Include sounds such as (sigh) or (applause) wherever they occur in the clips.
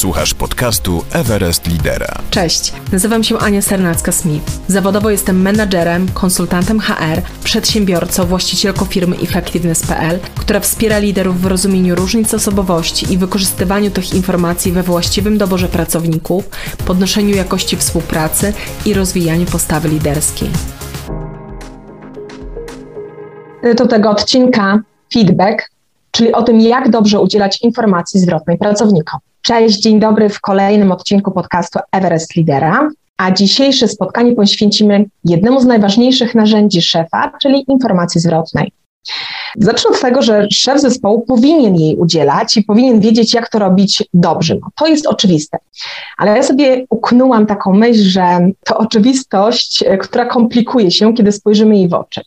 Słuchasz podcastu Everest Lidera. Cześć, nazywam się Ania Sernacka-Smith. Zawodowo jestem menadżerem, konsultantem HR, przedsiębiorcą, właścicielką firmy Effectiveness.pl, która wspiera liderów w rozumieniu różnic osobowości i wykorzystywaniu tych informacji we właściwym doborze pracowników, podnoszeniu jakości współpracy i rozwijaniu postawy liderskiej. Tytuł tego odcinka Feedback, czyli o tym, jak dobrze udzielać informacji zwrotnej pracownikom. Cześć, dzień dobry w kolejnym odcinku podcastu Everest Lidera. A dzisiejsze spotkanie poświęcimy jednemu z najważniejszych narzędzi szefa, czyli informacji zwrotnej. Zacznę od tego, że szef zespołu powinien jej udzielać i powinien wiedzieć, jak to robić dobrze. No, to jest oczywiste. Ale ja sobie uknęłam taką myśl, że to oczywistość, e, która komplikuje się, kiedy spojrzymy jej w oczy.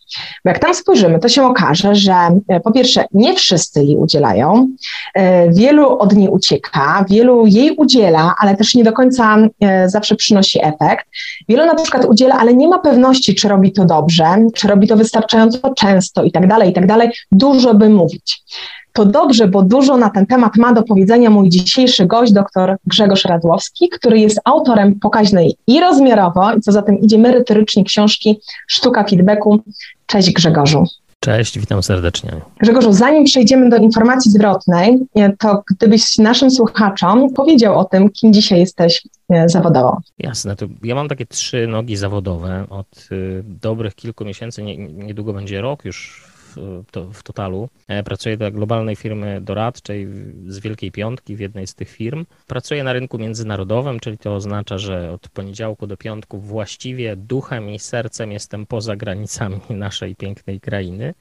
Bo jak tam spojrzymy, to się okaże, że e, po pierwsze, nie wszyscy jej udzielają, e, wielu od niej ucieka, wielu jej udziela, ale też nie do końca zawsze przynosi efekt. Wielu na przykład udziela, ale nie ma pewności, czy robi to dobrze, czy robi to wystarczająco często i tak dalej, i tak dalej dużo by mówić. To dobrze, bo dużo na ten temat ma do powiedzenia mój dzisiejszy gość, dr Grzegorz Radłowski, który jest autorem pokaźnej i rozmiarowo, i co za tym idzie merytorycznie książki Sztuka Feedbacku. Cześć Grzegorzu. Cześć, witam serdecznie. Grzegorzu, zanim przejdziemy do informacji zwrotnej, to gdybyś naszym słuchaczom powiedział o tym, kim dzisiaj jesteś e, zawodowo. Jasne, to ja mam takie trzy nogi zawodowe. Od y, dobrych kilku miesięcy, nie, niedługo będzie rok już to, w totalu. E, pracuję dla globalnej firmy doradczej z Wielkiej Piątki w jednej z tych firm. Pracuję na rynku międzynarodowym, czyli to oznacza, że od poniedziałku do piątku właściwie duchem i sercem jestem poza granicami (laughs) naszej pięknej krainy.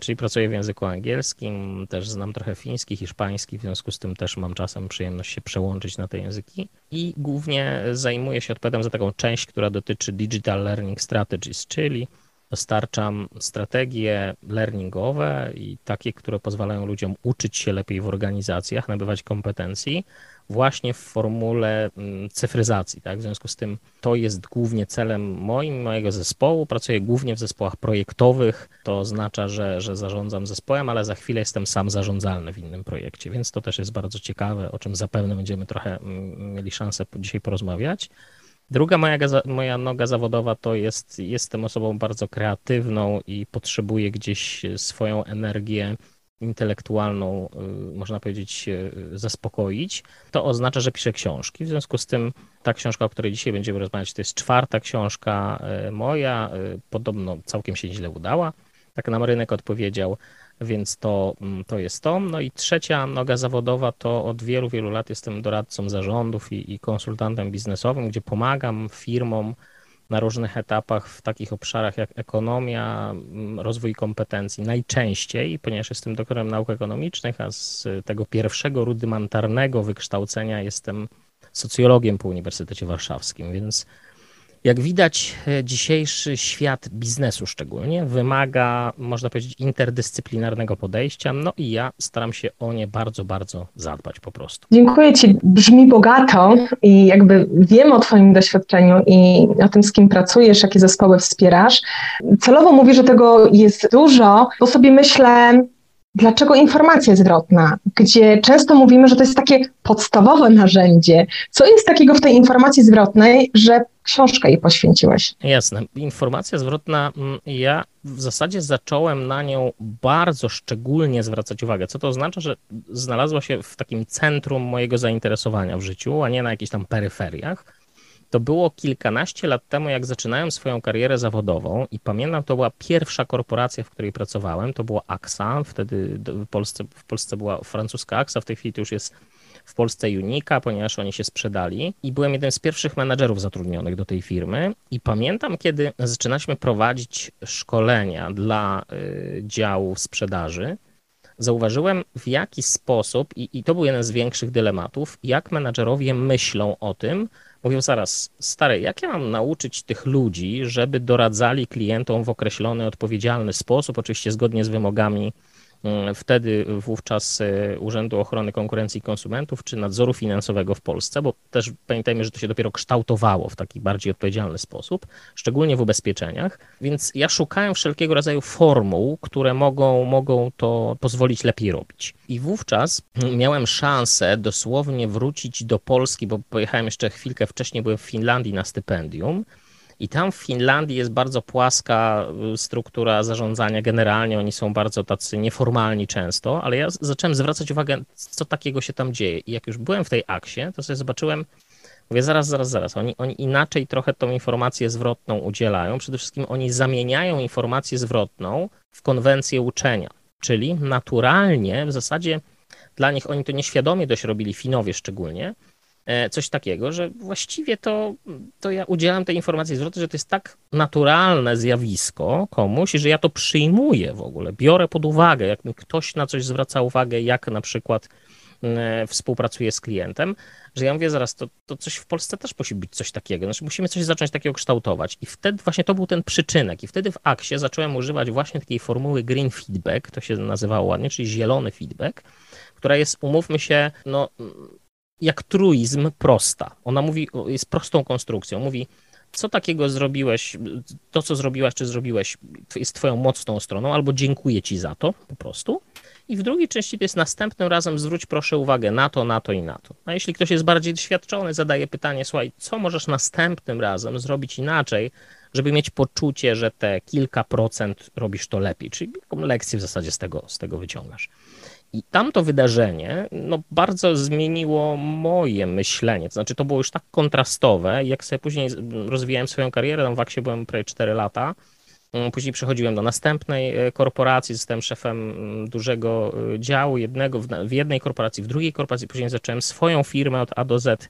Czyli pracuję w języku angielskim, też znam trochę fiński, hiszpański, w związku z tym też mam czasem przyjemność się przełączyć na te języki. I głównie zajmuję się, odpowiadam za taką część, która dotyczy Digital Learning Strategies, czyli dostarczam strategie learningowe i takie, które pozwalają ludziom uczyć się lepiej w organizacjach, nabywać kompetencji, właśnie w formule mm, cyfryzacji. Tak? W związku z tym to jest głównie celem moim, mojego zespołu. Pracuję głównie w zespołach projektowych. To oznacza, że, że zarządzam zespołem, ale za chwilę jestem sam zarządzalny w innym projekcie, więc to też jest bardzo ciekawe, o czym zapewne będziemy trochę mm, mieli szansę dzisiaj porozmawiać. Druga moja, moja noga zawodowa to jest, jestem osobą bardzo kreatywną i potrzebuję gdzieś swoją energię intelektualną, y, można powiedzieć, y, zaspokoić. To oznacza, że piszę książki. W związku z tym ta książka, o której dzisiaj będziemy rozmawiać, to jest czwarta książka moja. Podobno całkiem się źle udała. Tak nam rynek odpowiedział więc to, mm, to jest to. No i trzecia noga zawodowa to od wielu, wielu lat jestem doradcą zarządów i, i konsultantem biznesowym, gdzie pomagam firmom na różnych etapach w takich obszarach jak ekonomia, mm, rozwój kompetencji. Najczęściej, ponieważ jestem doktorem nauk ekonomicznych, a z tego pierwszego rudymentarnego wykształcenia jestem socjologiem po Uniwersytecie Warszawskim, więc jak widać, e, dzisiejszy świat biznesu szczególnie wymaga, można powiedzieć, interdyscyplinarnego podejścia, no i ja staram się o nie bardzo, bardzo zadbać po prostu. Dziękuję Ci, brzmi bogato i jakby wiem o Twoim doświadczeniu i o tym, z kim pracujesz, jakie zespoły wspierasz. Celowo mówię, że tego jest dużo, bo sobie myślę, Dlaczego informacja zwrotna, gdzie często mówimy, że to jest takie podstawowe narzędzie? Co jest takiego w tej informacji zwrotnej, że książkę jej poświęciłeś? Jasne. Informacja zwrotna, mm, ja w zasadzie zacząłem na nią bardzo szczególnie zwracać uwagę. Co to oznacza, że znalazła się w takim centrum mojego zainteresowania w życiu, a nie na jakichś tam peryferiach. To było kilkanaście lat temu, jak zaczynałem swoją karierę zawodową i pamiętam, to była pierwsza korporacja, w której pracowałem, to była AXA, wtedy w Polsce, w Polsce była francuska AXA, w tej chwili to już jest w Polsce Unika, ponieważ oni się sprzedali. I byłem jednym z pierwszych menadżerów zatrudnionych do tej firmy. I pamiętam, kiedy zaczynaliśmy prowadzić szkolenia dla y, działu sprzedaży, zauważyłem w jaki sposób, i, i to był jeden z większych dylematów, jak menadżerowie myślą o tym, Mówią zaraz, stary, jak ja mam nauczyć tych ludzi, żeby doradzali klientom w określony, odpowiedzialny sposób, oczywiście zgodnie z wymogami wtedy wówczas e, Urzędu Ochrony Konkurencji i Konsumentów czy Nadzoru Finansowego w Polsce, bo też pamiętajmy, że to się dopiero kształtowało w taki bardziej odpowiedzialny sposób, szczególnie w ubezpieczeniach, więc ja szukałem wszelkiego rodzaju formuł, które mogą, mogą to pozwolić lepiej robić. I wówczas miałem szansę dosłownie wrócić do Polski, bo pojechałem jeszcze chwilkę wcześniej, byłem w Finlandii na stypendium i tam w Finlandii jest bardzo płaska y, struktura zarządzania. Generalnie oni są bardzo tacy nieformalni często, ale ja zacząłem zwracać uwagę, co takiego się tam dzieje. I jak już byłem w tej aksie, to sobie zobaczyłem, mówię, zaraz, zaraz, zaraz. Oni, oni inaczej trochę tą informację zwrotną udzielają. Przede wszystkim oni zamieniają informację zwrotną w konwencję uczenia, czyli naturalnie w zasadzie dla nich oni to nieświadomie dość robili, Finowie szczególnie, coś takiego, że właściwie to, to ja udzielam tej informacji zwrotnej, że to jest tak naturalne zjawisko komuś, że ja to przyjmuję w ogóle, biorę pod uwagę, jak ktoś na coś zwraca uwagę, jak na przykład e, współpracuję z klientem, że ja mówię zaraz, to, to coś w Polsce też musi być coś takiego, znaczy musimy coś zacząć takiego kształtować. I wtedy właśnie to był ten przyczynek. I wtedy w akcie zacząłem używać właśnie takiej formuły green feedback, to się nazywało ładnie, czyli zielony feedback, która jest, umówmy się, no jak truizm prosta. Ona mówi, jest prostą konstrukcją. Mówi, co takiego zrobiłeś, to co zrobiłaś, czy zrobiłeś, jest twoją mocną stroną, albo dziękuję ci za to po prostu. I w drugiej części to jest następnym razem zwróć proszę uwagę na to, na to i na to. A jeśli ktoś jest bardziej doświadczony, zadaje pytanie, słuchaj, co możesz następnym razem zrobić inaczej, żeby mieć poczucie, że te kilka procent robisz to lepiej. Czyli lekcję w zasadzie z tego, z tego wyciągasz. I tamto wydarzenie no, bardzo zmieniło moje myślenie. To znaczy, to było już tak kontrastowe. Jak sobie później rozwijałem swoją karierę, tam w Aksie byłem prawie 4 lata. Mm, później przechodziłem do następnej e, korporacji, zostałem szefem mm, dużego e, działu, jednego w jednej korporacji, w drugiej korporacji. Później zacząłem swoją firmę od A do Z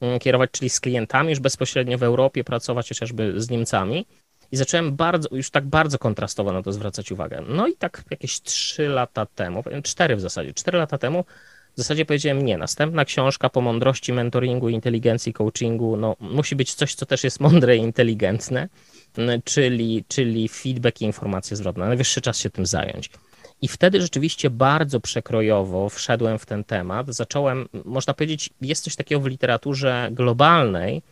mm, kierować, czyli z klientami już bezpośrednio w Europie, pracować chociażby z Niemcami. I zacząłem bardzo, już tak bardzo kontrastowo na to zwracać uwagę. No i tak jakieś trzy lata temu, cztery w zasadzie, cztery lata temu w zasadzie powiedziałem nie. Następna książka po mądrości mentoringu, inteligencji, coachingu, no musi być coś, co też jest mądre i inteligentne, czyli, czyli feedback i informacje zwrotne. Najwyższy czas się tym zająć. I wtedy rzeczywiście bardzo przekrojowo wszedłem w ten temat. Zacząłem, można powiedzieć, jest coś takiego w literaturze globalnej,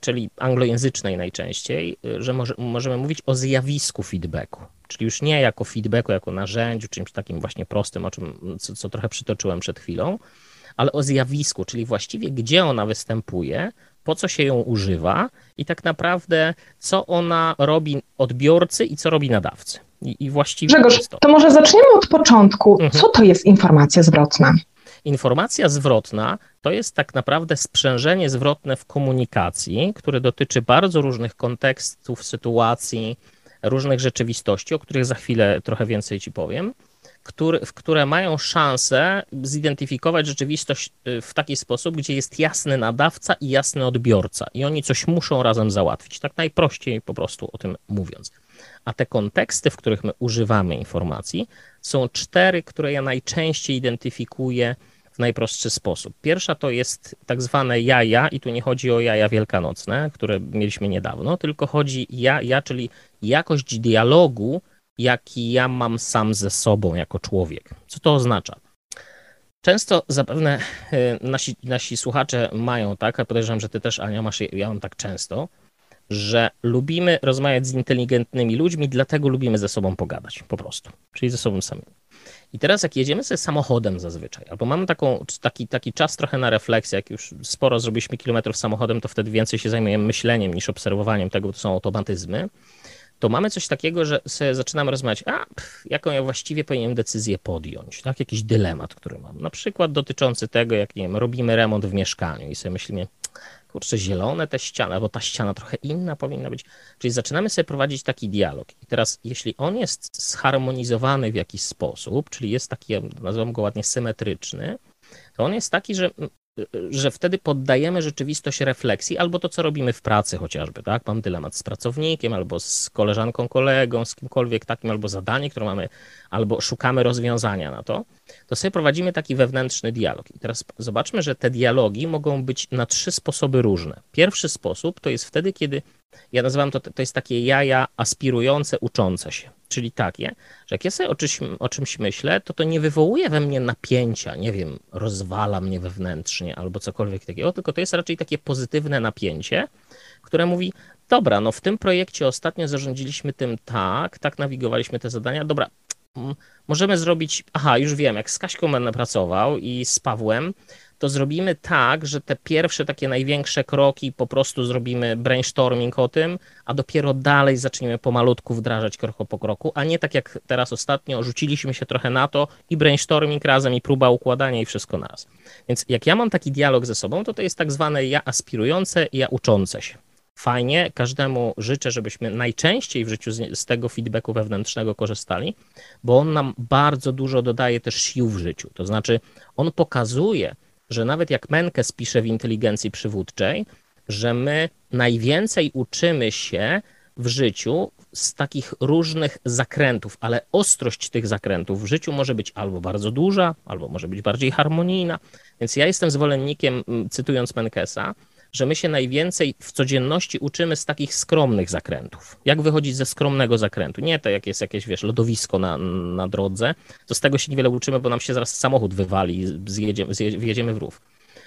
czyli anglojęzycznej najczęściej, że może, możemy mówić o zjawisku feedbacku, czyli już nie jako feedbacku, jako narzędziu, czymś takim właśnie prostym, o czym, co, co trochę przytoczyłem przed chwilą, ale o zjawisku, czyli właściwie gdzie ona występuje, po co się ją używa i tak naprawdę co ona robi odbiorcy i co robi nadawcy. I, i właściwie Grzegorz, to. to może zaczniemy od początku. Mhm. Co to jest informacja zwrotna? Informacja zwrotna to jest tak naprawdę sprzężenie zwrotne w komunikacji, które dotyczy bardzo różnych kontekstów, sytuacji, różnych rzeczywistości, o których za chwilę trochę więcej Ci powiem, który, w które mają szansę zidentyfikować rzeczywistość y, w taki sposób, gdzie jest jasny nadawca i jasny odbiorca, i oni coś muszą razem załatwić, tak najprościej po prostu o tym mówiąc. A te konteksty, w których my używamy informacji, są cztery, które ja najczęściej identyfikuję najprostszy sposób. Pierwsza to jest tak zwane jaja, i tu nie chodzi o jaja wielkanocne, które mieliśmy niedawno, tylko chodzi ja, ja, czyli jakość dialogu, jaki ja mam sam ze sobą jako człowiek. Co to oznacza? Często zapewne y, nasi, nasi słuchacze mają tak, a podejrzewam, że ty też, Ania, masz, ja mam tak często, że lubimy rozmawiać z inteligentnymi ludźmi, dlatego lubimy ze sobą pogadać, po prostu, czyli ze sobą samymi. I teraz jak jedziemy sobie samochodem zazwyczaj, albo mamy taką, taki, taki czas trochę na refleksję, jak już sporo zrobiliśmy kilometrów samochodem, to wtedy więcej się zajmujemy myśleniem niż obserwowaniem tego, to są automatyzmy, to mamy coś takiego, że sobie zaczynamy rozmawiać, a pff, jaką ja właściwie powinienem decyzję podjąć, tak? Jakiś dylemat, który mam. Na przykład dotyczący tego, jak nie wiem, robimy remont w mieszkaniu i sobie myślimy, kurczę, zielone te ściany, bo ta ściana trochę inna powinna być. Czyli zaczynamy sobie prowadzić taki dialog. I teraz, jeśli on jest zharmonizowany w jakiś sposób, czyli jest taki, nazywam go ładnie, symetryczny, to on jest taki, że że wtedy poddajemy rzeczywistość refleksji, albo to, co robimy w pracy chociażby, tak? Mam dylemat z pracownikiem, albo z koleżanką, kolegą, z kimkolwiek takim, albo zadanie, które mamy, albo szukamy rozwiązania na to, to sobie prowadzimy taki wewnętrzny dialog. I teraz zobaczmy, że te dialogi mogą być na trzy sposoby różne. Pierwszy sposób to jest wtedy, kiedy Ja nazywam to, to jest takie jaja aspirujące, uczące się. Czyli takie, że jak ja sobie o czymś, o czymś myślę, to to nie wywołuje we mnie napięcia, nie wiem, rozwala mnie wewnętrznie albo cokolwiek takiego, tylko to jest raczej takie pozytywne napięcie, które mówi, dobra, no w tym projekcie ostatnio zarządziliśmy tym tak, tak nawigowaliśmy te zadania, dobra, możemy zrobić, aha, już wiem, jak z Kaśką będę pracował i z Pawłem, to zrobimy tak, że te pierwsze takie największe kroki po prostu zrobimy brainstorming o tym, a dopiero dalej zaczniemy pomalutku wdrażać krok po kroku, a nie tak jak teraz ostatnio, rzuciliśmy się trochę na to i brainstorming razem i próba układania i wszystko naraz. Więc jak ja mam taki dialog ze sobą, to to jest tak zwane ja aspirujące i ja uczące się. Fajnie, każdemu życzę, żebyśmy najczęściej w życiu z, z tego feedbacku wewnętrznego korzystali, bo on nam bardzo dużo dodaje też sił w życiu. To znaczy, on pokazuje, że nawet jak Menkes pisze w inteligencji przywódczej, że my najwięcej uczymy się w życiu z takich różnych zakrętów, ale ostrość tych zakrętów w życiu może być albo bardzo duża, albo może być bardziej harmonijna. Więc ja jestem zwolennikiem, cytując Menkesa, że my się najwięcej w codzienności uczymy z takich skromnych zakrętów. Jak wychodzić ze skromnego zakrętu? Nie to, jak jest jakieś, wiesz, lodowisko na, na drodze, to z tego się niewiele uczymy, bo nam się zaraz samochód wywali i zjedziemy, w rów.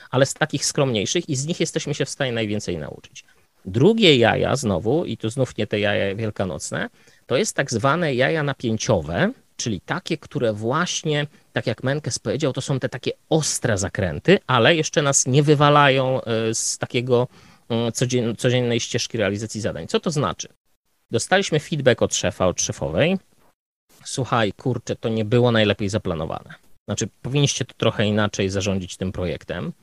Ale z takich skromniejszych i z nich jesteśmy się w stanie najwięcej nauczyć. Drugie jaja znowu, i tu znów nie te jaja wielkanocne, to jest tak zwane jaja napięciowe, czyli takie, które właśnie, tak jak Menkes powiedział, to są te takie ostre zakręty, ale jeszcze nas nie wywalają e, z takiego codzien codziennej ścieżki realizacji zadań. Co to znaczy? Dostaliśmy feedback od szefa, od szefowej. Słuchaj, kurczę, to nie było najlepiej zaplanowane. Znaczy, powinniście to trochę inaczej zarządzić tym projektem.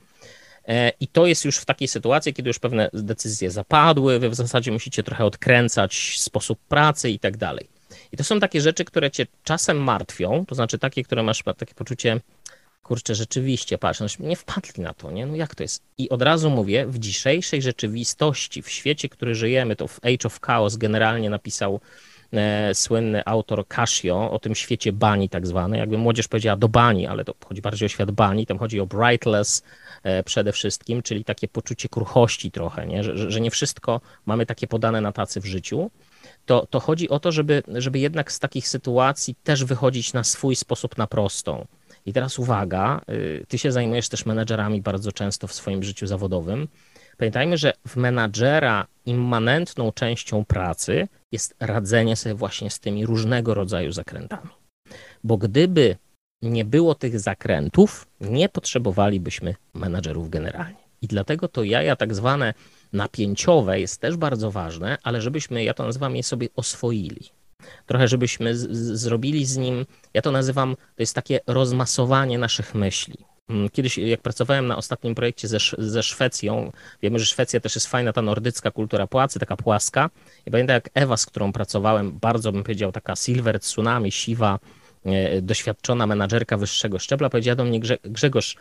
E, I to jest już w takiej sytuacji, kiedy już pewne decyzje zapadły, wy w zasadzie musicie trochę odkręcać sposób pracy i tak dalej. I to są takie rzeczy, które cię czasem martwią, to znaczy takie, które masz takie poczucie, kurczę, rzeczywiście, patrz, nie wpadli na to, nie? No jak to jest? I od razu mówię, w dzisiejszej rzeczywistości, w świecie, który żyjemy, to w Age of Chaos generalnie napisał słynny autor Casio o tym świecie bani tak zwany, jakby młodzież powiedziała do bani, ale to chodzi bardziej o świat bani, tam chodzi o brightless e, przede wszystkim, czyli takie poczucie kruchości trochę, nie? Że, że nie wszystko mamy takie podane na tacy w życiu, to, to chodzi o to, żeby, żeby jednak z takich sytuacji też wychodzić na swój sposób na prostą. I teraz uwaga, y, ty się zajmujesz też menedżerami bardzo często w swoim życiu zawodowym. Pamiętajmy, że w menadżera immanentną częścią pracy jest radzenie sobie właśnie z tymi różnego rodzaju zakrętami. Bo gdyby nie było tych zakrętów, nie potrzebowalibyśmy menadżerów generalnie. I dlatego to jaja tak zwane napięciowe jest też bardzo ważne, ale żebyśmy, ja to nazywam, je sobie oswoili. Trochę, żebyśmy z, z, zrobili z nim, ja to nazywam, to jest takie rozmasowanie naszych myśli. Mm, kiedyś, jak pracowałem na ostatnim projekcie ze, ze Szwecją, wiemy, że Szwecja też jest fajna, ta nordycka kultura płacy, taka płaska. I pamiętam, jak Ewa, z którą pracowałem, bardzo bym powiedział, taka silver tsunami, siwa, e, doświadczona menadżerka wyższego szczebla, powiedziała do mnie, Grzegorz,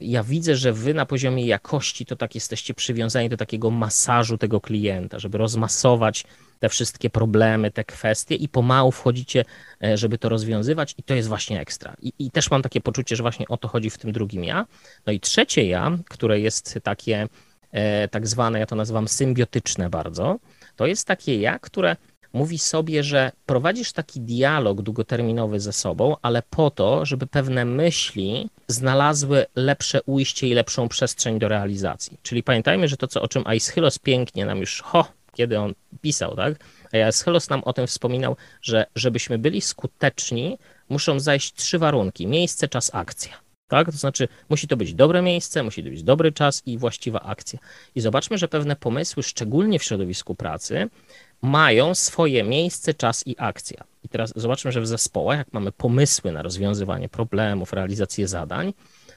ja widzę, że wy na poziomie jakości to tak jesteście przywiązani do takiego masażu tego klienta, żeby rozmasować te wszystkie problemy, te kwestie i pomału wchodzicie, e, żeby to rozwiązywać i to jest właśnie ekstra. I, I, też mam takie poczucie, że właśnie o to chodzi w tym drugim ja. No i trzecie ja, które jest takie e, tak zwane, ja to nazywam symbiotyczne bardzo, to jest takie ja, które mówi sobie, że prowadzisz taki dialog długoterminowy ze sobą, ale po to, żeby pewne myśli znalazły lepsze ujście i lepszą przestrzeń do realizacji. Czyli pamiętajmy, że to, co, o czym Aeschylus pięknie nam już, ho, kiedy on pisał, tak? A nam o tym wspominał, że żebyśmy byli skuteczni, muszą zajść trzy warunki: miejsce, czas, akcja. Tak? To znaczy, musi to być dobre miejsce, musi to być dobry czas i właściwa akcja. I zobaczmy, że pewne pomysły, szczególnie w środowisku pracy, mają swoje miejsce, czas i akcja. I teraz zobaczmy, że w zespołach, jak mamy pomysły na rozwiązywanie problemów, realizację zadań,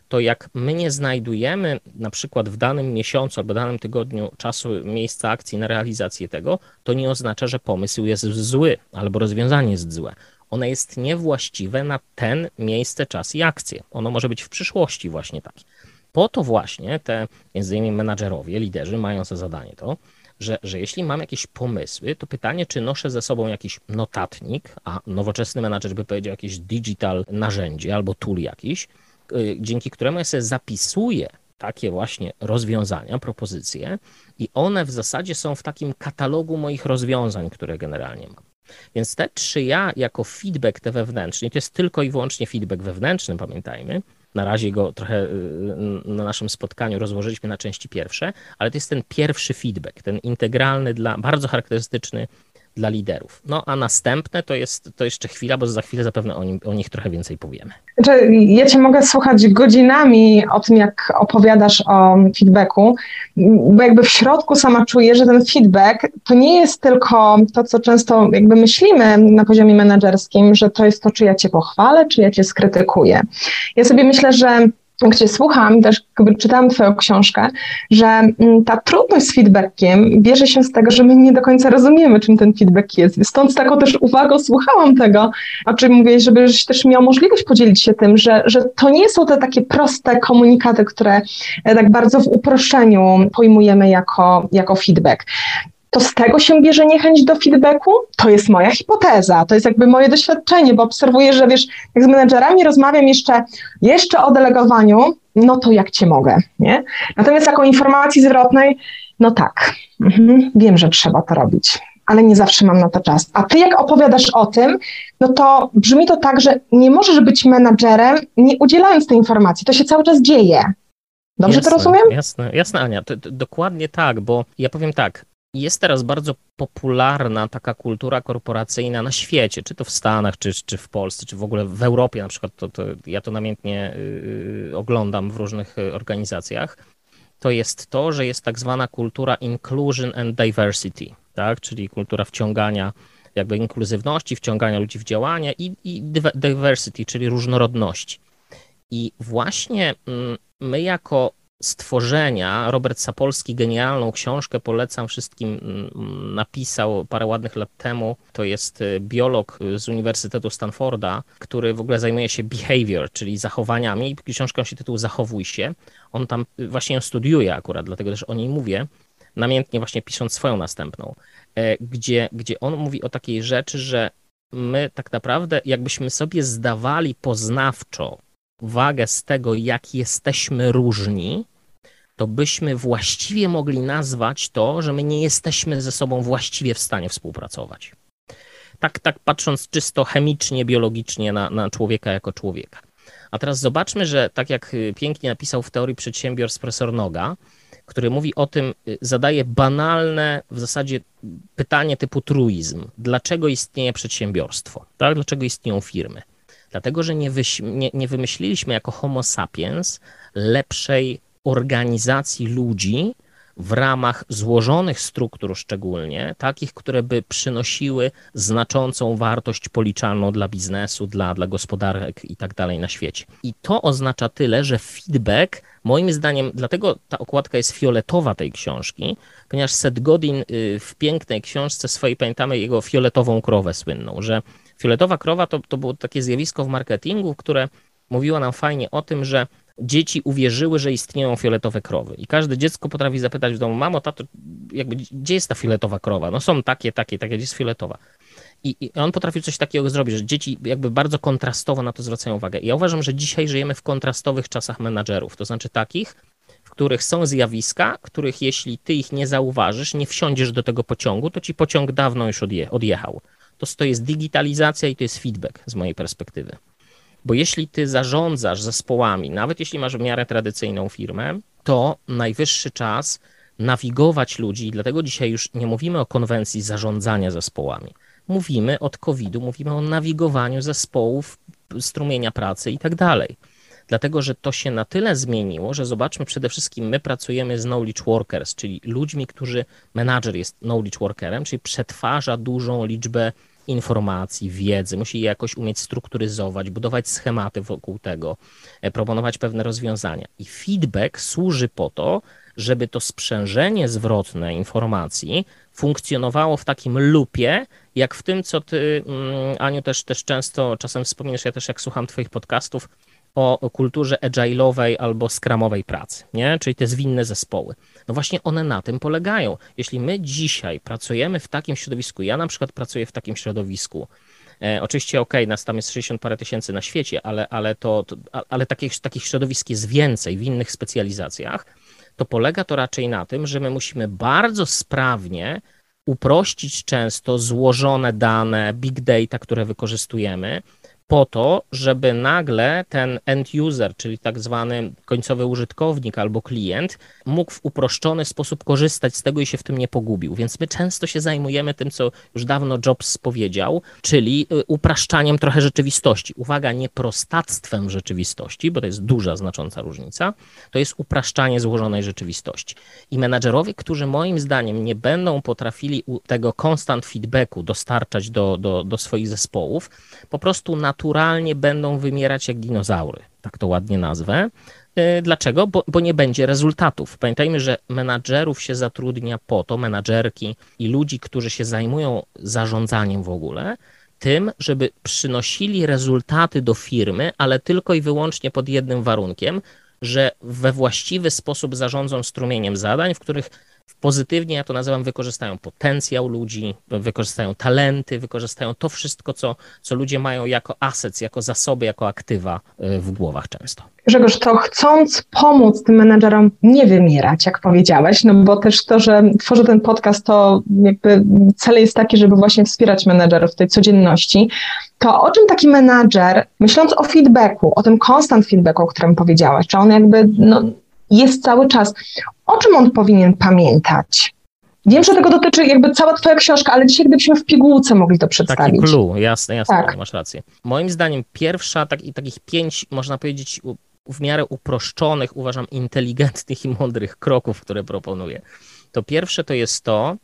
to jak my nie znajdujemy na przykład w danym miesiącu albo danym tygodniu czasu, miejsca akcji na realizację tego, to nie oznacza, że pomysł jest zły albo rozwiązanie jest złe. Ono jest niewłaściwe na ten miejsce, czas i akcję. Ono może być w przyszłości właśnie takie. Po to właśnie te między innymi menadżerowie, liderzy mają za zadanie to, że, że jeśli mam jakieś pomysły, to pytanie, czy noszę ze sobą jakiś notatnik, a nowoczesny menadżer by powiedział jakieś digital narzędzie albo tool jakiś, y, dzięki któremu ja sobie zapisuję takie właśnie rozwiązania, propozycje, i one w zasadzie są w takim katalogu moich rozwiązań, które generalnie mam. Więc te trzy ja jako feedback te wewnętrzny, to jest tylko i wyłącznie feedback wewnętrzny, pamiętajmy. Na razie go trochę y, na naszym spotkaniu rozłożyliśmy na części pierwsze, ale to jest ten pierwszy feedback, ten integralny, dla, bardzo charakterystyczny dla liderów. No a następne to jest to jeszcze chwila, bo za chwilę zapewne o, nim, o nich trochę więcej powiemy. Znaczy, ja cię mogę słuchać godzinami o tym, jak opowiadasz o feedbacku, bo jakby w środku sama czuję, że ten feedback to nie jest tylko to, co często jakby myślimy na poziomie menedżerskim, że to jest to, czy ja cię pochwalę, czy ja cię skrytykuję. Ja sobie myślę, że gdzie słucham, też czytałam Twoją książkę, że mm, ta trudność z feedbackiem bierze się z tego, że my nie do końca rozumiemy, czym ten feedback jest. Stąd taką też uwagą słuchałam tego, o czym mówię, żebyś też miał możliwość podzielić się tym, że, że to nie są te takie proste komunikaty, które e, tak bardzo w uproszczeniu pojmujemy jako, jako feedback to z tego się bierze niechęć do feedbacku? To jest moja hipoteza, to jest jakby moje doświadczenie, bo obserwuję, że wiesz, jak z menedżerami rozmawiam jeszcze, jeszcze o delegowaniu, no to jak cię mogę, nie? Natomiast jako informacji zwrotnej, no tak, mhm, wiem, że trzeba to robić, ale nie zawsze mam na to czas. A ty jak opowiadasz o tym, no to brzmi to tak, że nie możesz być menadżerem, nie udzielając tej informacji. To się cały czas dzieje. Dobrze jasne, to rozumiem? Jasne, jasne Ania, to, to, dokładnie tak, bo ja powiem tak, jest teraz bardzo popularna taka kultura korporacyjna na świecie, czy to w Stanach, czy, czy w Polsce, czy w ogóle w Europie na przykład, to, to ja to namiętnie yy, oglądam w różnych y, organizacjach, to jest to, że jest tak zwana kultura inclusion and diversity, tak? czyli kultura wciągania jakby inkluzywności, wciągania ludzi w działania i, i diversity, czyli różnorodności. I właśnie mm, my jako stworzenia. Robert Sapolski genialną książkę polecam wszystkim. Mm, napisał parę ładnych lat temu. To jest y, biolog z Uniwersytetu Stanforda, który w ogóle zajmuje się behavior, czyli zachowaniami. Książka się tytuł Zachowuj się. On tam y, właśnie ją studiuje akurat, dlatego też o niej mówię. Namiętnie właśnie pisząc swoją następną, e, gdzie, gdzie on mówi o takiej rzeczy, że my tak naprawdę jakbyśmy sobie zdawali poznawczo wagę z tego, jak jesteśmy różni, to byśmy właściwie mogli nazwać to, że my nie jesteśmy ze sobą właściwie w stanie współpracować. Tak, tak patrząc czysto chemicznie, biologicznie na, na człowieka jako człowieka. A teraz zobaczmy, że tak jak y, pięknie napisał w teorii przedsiębiorstw profesor Noga, który mówi o tym, y, zadaje banalne w zasadzie pytanie typu truizm. Dlaczego istnieje przedsiębiorstwo? Tak? Dlaczego istnieją firmy? Dlatego, że nie, nie, nie wymyśliliśmy jako Homo sapiens lepszej organizacji ludzi w ramach złożonych struktur szczególnie, takich, które by przynosiły znaczącą wartość policzalną dla biznesu, dla, dla gospodarek i tak dalej na świecie. I to oznacza tyle, że feedback, moim zdaniem, dlatego ta okładka jest fioletowa tej książki, ponieważ Seth Godin y, w pięknej książce swojej, pamiętamy jego fioletową krowę słynną, że fioletowa krowa to, to było takie zjawisko w marketingu, które mówiło nam fajnie o tym, że dzieci uwierzyły, że istnieją fioletowe krowy. I każde dziecko potrafi zapytać w domu, mamo, tato, jakby, gdzie jest ta fioletowa krowa? No są takie, takie, takie, gdzie jest fioletowa. I, I, on potrafił coś takiego zrobić, że dzieci jakby bardzo kontrastowo na to zwracają uwagę. I ja uważam, że dzisiaj żyjemy w kontrastowych czasach menadżerów, to znaczy takich, w których są zjawiska, których jeśli ty ich nie zauważysz, nie wsiądziesz do tego pociągu, to ci pociąg dawno już odje, odjechał. To, to jest digitalizacja i to jest feedback z mojej perspektywy. Bo jeśli ty zarządzasz zespołami, nawet jeśli masz w miarę tradycyjną firmę, to najwyższy czas nawigować ludzi, i dlatego dzisiaj już nie mówimy o konwencji zarządzania zespołami. Mówimy od COVID-u, mówimy o nawigowaniu zespołów, strumienia pracy i tak dalej. Dlatego, że to się na tyle zmieniło, że zobaczmy przede wszystkim, my pracujemy z knowledge workers, czyli ludźmi, którzy, menadżer jest knowledge workerem, czyli przetwarza dużą liczbę informacji, wiedzy, musi je jakoś umieć strukturyzować, budować schematy wokół tego, e, proponować pewne rozwiązania. I feedback służy po to, żeby to sprzężenie zwrotne informacji funkcjonowało w takim lupie, jak w tym, co ty, mm, Aniu, też, też często czasem wspominasz, ja też jak słucham twoich podcastów, o kulturze agile'owej albo scrumowej pracy, nie? czyli te zwinne zespoły. No właśnie one na tym polegają. Jeśli my dzisiaj pracujemy w takim środowisku, ja na przykład pracuję w takim środowisku, E, oczywiście, okej, okay, nas tam jest 60 parę tysięcy na świecie, ale, ale, to, to, ale takich, takich środowisk jest więcej w innych specjalizacjach. To polega to raczej na tym, że my musimy bardzo sprawnie uprościć często złożone dane, big data, które wykorzystujemy, po to, żeby nagle ten end user, czyli tak zwany końcowy użytkownik albo klient, mógł w uproszczony sposób korzystać z tego i się w tym nie pogubił. Więc my często się zajmujemy tym, co już dawno Jobs powiedział, czyli y, upraszczaniem trochę rzeczywistości. Uwaga, nie prostactwem rzeczywistości, bo to jest duża, znacząca różnica, to jest upraszczanie złożonej rzeczywistości. I menadżerowie, którzy moim zdaniem nie będą potrafili tego constant feedbacku dostarczać do, do, do swoich zespołów, po prostu na naturalnie będą wymierać jak dinozaury, tak to ładnie nazwę. Y, dlaczego? Bo, bo, nie będzie rezultatów. Pamiętajmy, że menadżerów się zatrudnia po to, menadżerki i ludzi, którzy się zajmują zarządzaniem w ogóle, tym, żeby przynosili rezultaty do firmy, ale tylko i wyłącznie pod jednym warunkiem, że we właściwy sposób zarządzą strumieniem zadań, w których pozytywnie, ja to nazywam, wykorzystają potencjał ludzi, wykorzystają talenty, wykorzystają to wszystko, co, co ludzie mają jako assets, jako zasoby, jako aktywa y, w głowach często. Grzegorz, to chcąc pomóc tym menedżerom nie wymierać, jak powiedziałeś, no bo też to, że tworzę ten podcast, to jakby cel jest taki, żeby właśnie wspierać menedżerów w tej codzienności, to o czym taki menedżer, myśląc o feedbacku, o tym constant feedbacku, o którym powiedziałaś, czy on jakby no, jest cały czas. O czym on powinien pamiętać? Wiem, że tego dotyczy jakby cała twoja książka, ale dzisiaj gdybyśmy w pigułce mogli to przedstawić. Taki clue, jasne, jasne, tak. masz rację. Moim zdaniem pierwsza, tak, takich pięć, można powiedzieć, w miarę uproszczonych, uważam, inteligentnych i mądrych kroków, które proponuję. To pierwsze to jest to,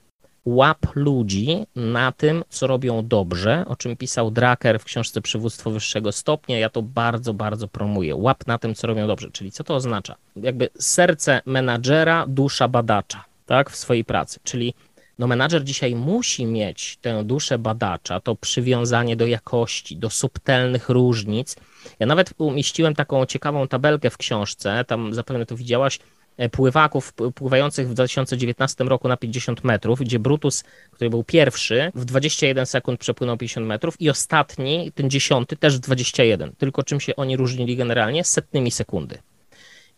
łap ludzi na tym, co robią dobrze, o czym pisał Drucker w książce Przywództwo Wyższego Stopnia. Ja to bardzo, bardzo promuję. Łap na tym, co robią dobrze. Czyli co to oznacza? Jakby serce menadżera, dusza badacza, tak, w swojej pracy. Czyli no menadżer dzisiaj musi mieć tę duszę badacza, to przywiązanie do jakości, do subtelnych różnic. Ja nawet umieściłem taką ciekawą tabelkę w książce, tam zapewne to widziałaś, pływaków pływających w 2019 roku na 50 metrów, gdzie Brutus, który był pierwszy, w 21 sekund przepłynął 50 metrów i ostatni, ten dziesiąty, też w 21. Tylko czym się oni różnili generalnie? Setnymi sekundy.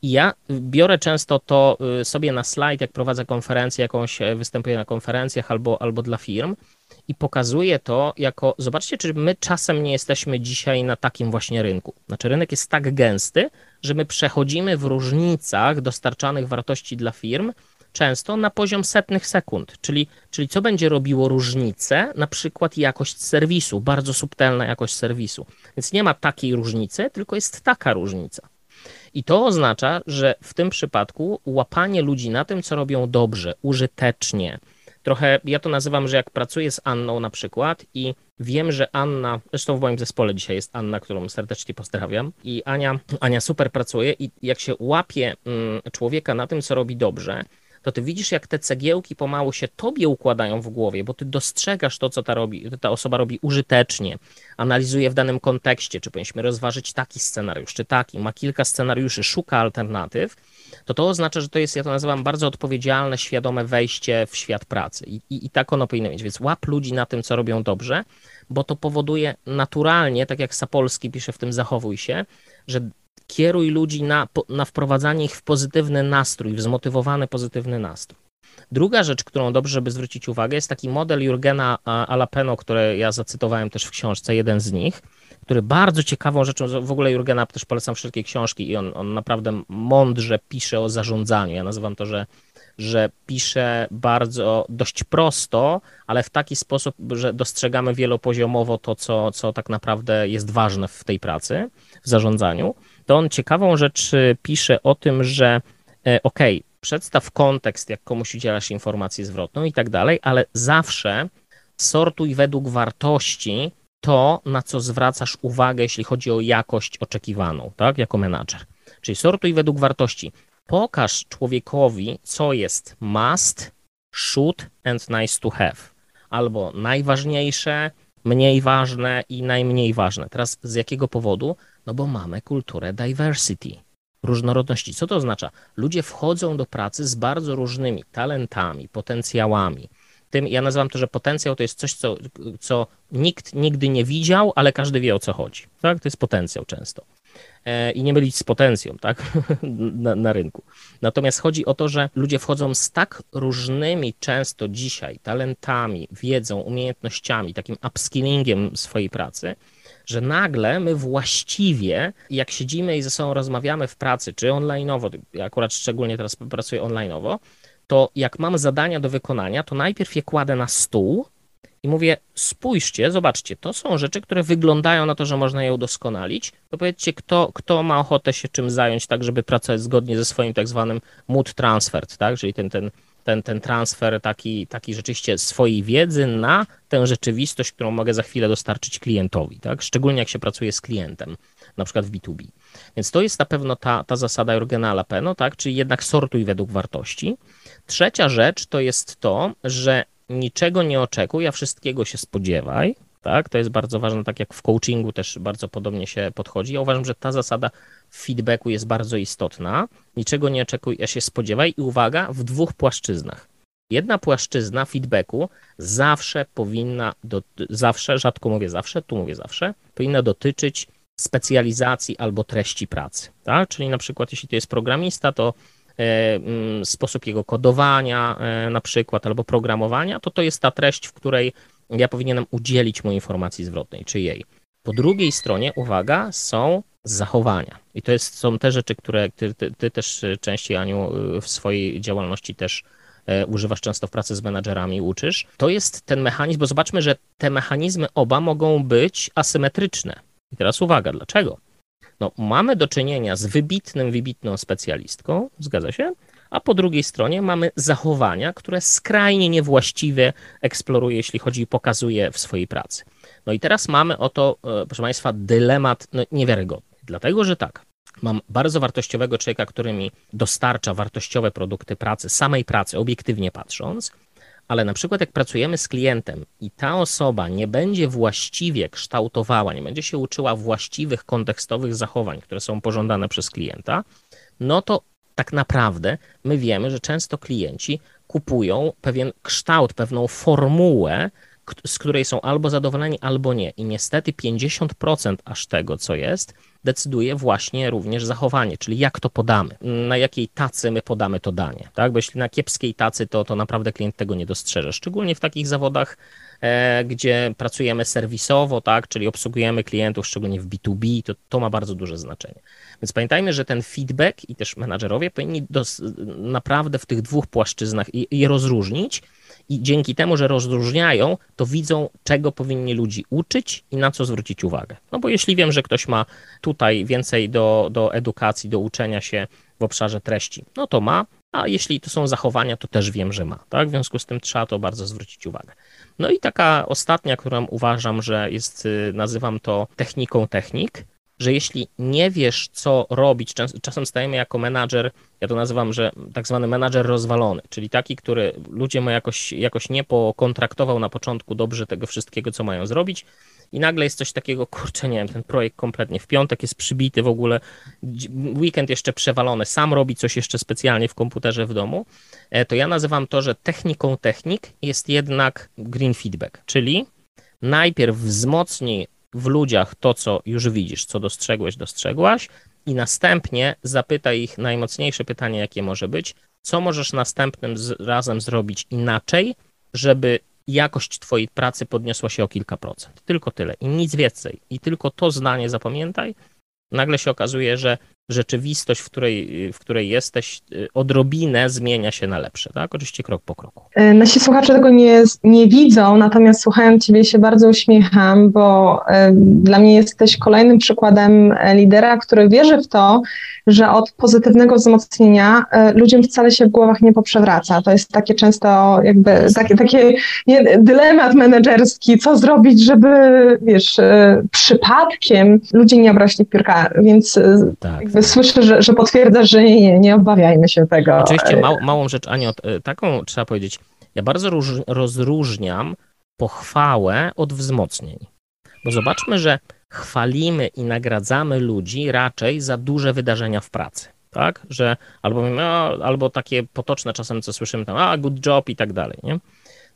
I ja biorę często to y, sobie na slajd, jak prowadzę konferencję, jakąś e, występuję na konferencjach albo, albo dla firm i pokazuję to jako, zobaczcie, czy my czasem nie jesteśmy dzisiaj na takim właśnie rynku. Znaczy rynek jest tak gęsty, że my przechodzimy w różnicach dostarczanych wartości dla firm często na poziom setnych sekund, czyli, czyli co będzie robiło różnicę, na przykład jakość serwisu, bardzo subtelna jakość serwisu. Więc nie ma takiej różnicy, tylko jest taka różnica. I to oznacza, że w tym przypadku łapanie ludzi na tym, co robią dobrze, użytecznie, trochę, ja to nazywam, że jak pracuję z Anną na przykład i wiem, że Anna, zresztą w moim zespole dzisiaj jest Anna, którą serdecznie pozdrawiam i Ania, Ania super pracuje i jak się łapie mm, człowieka na tym, co robi dobrze, to ty widzisz, jak te cegiełki pomału się tobie układają w głowie, bo ty dostrzegasz to, co ta, robi, ta osoba robi użytecznie, analizuje w danym kontekście, czy powinniśmy rozważyć taki scenariusz, czy taki, ma kilka scenariuszy, szuka alternatyw, to to oznacza, że to jest, ja to nazywam, bardzo odpowiedzialne, świadome wejście w świat pracy. I, i, i tak ono powinno być. Więc łap ludzi na tym, co robią dobrze, bo to powoduje naturalnie, tak jak Sapolski pisze w tym Zachowuj się, że kieruj ludzi na, na wprowadzanie ich w pozytywny nastrój, w zmotywowany pozytywny nastrój. Druga rzecz, którą dobrze, żeby zwrócić uwagę, jest taki model Jurgena Alapeno, który ja zacytowałem też w książce, jeden z nich, który bardzo ciekawą rzeczą, w ogóle Jurgena też polecam wszelkie książki i on, on naprawdę mądrze pisze o zarządzaniu. Ja nazywam to, że, że pisze bardzo, dość prosto, ale w taki sposób, że dostrzegamy wielopoziomowo to, co, co tak naprawdę jest ważne w tej pracy, w zarządzaniu. To on ciekawą rzecz pisze o tym, że e, ok, przedstaw kontekst, jak komuś udzielasz informacji zwrotną i tak dalej, ale zawsze sortuj według wartości to, na co zwracasz uwagę, jeśli chodzi o jakość oczekiwaną, tak, jako menadżer. Czyli sortuj według wartości. Pokaż człowiekowi, co jest must, should and nice to have. Albo najważniejsze, mniej ważne i najmniej ważne. Teraz z jakiego powodu? No bo mamy kulturę diversity, różnorodności. Co to oznacza? Ludzie wchodzą do pracy z bardzo różnymi talentami, potencjałami, tym, ja nazywam to, że potencjał to jest coś, co, co nikt nigdy nie widział, ale każdy wie o co chodzi. Tak? To jest potencjał często. E, I nie mylić z potencją tak? (laughs) na, na rynku. Natomiast chodzi o to, że ludzie wchodzą z tak różnymi często dzisiaj talentami, wiedzą, umiejętnościami, takim upskillingiem swojej pracy, że nagle my właściwie, jak siedzimy i ze sobą rozmawiamy w pracy, czy online'owo, ja akurat szczególnie teraz pracuję online'owo, to jak mam zadania do wykonania, to najpierw je kładę na stół i mówię, spójrzcie, zobaczcie, to są rzeczy, które wyglądają na to, że można je udoskonalić, to powiedzcie, kto, kto ma ochotę się czym zająć, tak żeby pracować zgodnie ze swoim tak zwanym mood transfer, tak, czyli ten, ten, ten, ten transfer taki, taki rzeczywiście swojej wiedzy na tę rzeczywistość, którą mogę za chwilę dostarczyć klientowi, tak, szczególnie jak się pracuje z klientem, na przykład w B2B. Więc to jest na pewno ta, ta zasada Jorgena Peno, tak, czyli jednak sortuj według wartości. Trzecia rzecz to jest to, że niczego nie oczekuj, a wszystkiego się spodziewaj. Tak, to jest bardzo ważne, tak jak w coachingu też bardzo podobnie się podchodzi. Ja uważam, że ta zasada feedbacku jest bardzo istotna. Niczego nie oczekuj, a się spodziewaj i uwaga, w dwóch płaszczyznach. Jedna płaszczyzna feedbacku zawsze powinna, do, zawsze, rzadko mówię zawsze, tu mówię zawsze, powinna dotyczyć specjalizacji albo treści pracy. Tak? Czyli na przykład, jeśli to jest programista, to E, mm, sposób jego kodowania e, na przykład albo programowania, to to jest ta treść, w której ja powinienem udzielić mu informacji zwrotnej, czy jej. Po drugiej stronie, uwaga, są zachowania. I to jest, są te rzeczy, które ty, ty, ty też częściej, Aniu, w swojej działalności też e, używasz często w pracy z menadżerami, uczysz. To jest ten mechanizm, bo zobaczmy, że te mechanizmy oba mogą być asymetryczne. I teraz uwaga, dlaczego? No, mamy do czynienia z wybitnym, wybitną specjalistką, zgadza się? A po drugiej stronie mamy zachowania, które skrajnie niewłaściwie eksploruje, jeśli chodzi i pokazuje w swojej pracy. No i teraz mamy oto, e, proszę Państwa, dylemat no, niewiarygodny. Dlatego, że tak, mam bardzo wartościowego człowieka, który mi dostarcza wartościowe produkty pracy, samej pracy, obiektywnie patrząc, ale na przykład jak pracujemy z klientem i ta osoba nie będzie właściwie kształtowała, nie będzie się uczyła właściwych kontekstowych zachowań, które są pożądane przez klienta, no to tak naprawdę my wiemy, że często klienci kupują pewien kształt, pewną formułę, z której są albo zadowoleni, albo nie. I niestety 50% aż tego, co jest, decyduje właśnie również zachowanie, czyli jak to podamy, na jakiej tacy my podamy to danie, tak? Bo jeśli na kiepskiej tacy, to, to naprawdę klient tego nie dostrzeże, szczególnie w takich zawodach, e, gdzie pracujemy serwisowo, tak, czyli obsługujemy klientów, szczególnie w B2B, to, to ma bardzo duże znaczenie. Więc pamiętajmy, że ten feedback i też menadżerowie powinni dos, naprawdę w tych dwóch płaszczyznach je rozróżnić, i dzięki temu, że rozróżniają, to widzą, czego powinni ludzi uczyć i na co zwrócić uwagę. No bo jeśli wiem, że ktoś ma tutaj więcej do, do edukacji, do uczenia się w obszarze treści, no to ma, a jeśli to są zachowania, to też wiem, że ma. Tak? W związku z tym trzeba to bardzo zwrócić uwagę. No i taka ostatnia, którą uważam, że jest, y, nazywam to techniką technik, że jeśli nie wiesz, co robić, czasem stajemy jako menadżer, ja to nazywam, że tak zwany menadżer rozwalony, czyli taki, który ludzie ma jakoś, jakoś nie pokontraktował na początku dobrze tego wszystkiego, co mają zrobić i nagle jest coś takiego, kurczę, nie wiem, ten projekt kompletnie w piątek jest przybity w ogóle, weekend jeszcze przewalony, sam robi coś jeszcze specjalnie w komputerze w domu, e, to ja nazywam to, że techniką technik jest jednak green feedback, czyli najpierw wzmocnij w ludziach to, co już widzisz, co dostrzegłeś, dostrzegłaś, i następnie zapytaj ich najmocniejsze pytanie, jakie może być, co możesz następnym razem zrobić inaczej, żeby jakość Twojej pracy podniosła się o kilka procent. Tylko tyle i nic więcej. I tylko to zdanie zapamiętaj. Nagle się okazuje, że rzeczywistość, w której, w której jesteś, y, odrobinę zmienia się na lepsze, tak? Oczywiście krok po kroku. E, nasi słuchacze tego nie, nie widzą, natomiast słuchając Ciebie się bardzo uśmiecham, bo y, dla mnie jesteś kolejnym przykładem e, lidera, który wierzy w to, że od pozytywnego wzmocnienia ludziom wcale się w głowach nie poprzewraca. To jest takie często jakby takie, takie nie, dylemat menedżerski, co zrobić, żeby, wiesz, przypadkiem ludzie nie obrośli piórka, więc tak słyszę, że, że potwierdzasz, że nie, nie, nie obawiajmy się tego. Oczywiście mał, małą rzecz, Aniu, e, taką trzeba powiedzieć. Ja bardzo róż, rozróżniam pochwałę od wzmocnień. Bo zobaczmy, że chwalimy i nagradzamy ludzi raczej za duże wydarzenia w pracy. Tak? Że albo, albo takie potoczne czasem, co słyszymy tam, a good job i tak dalej. Nie?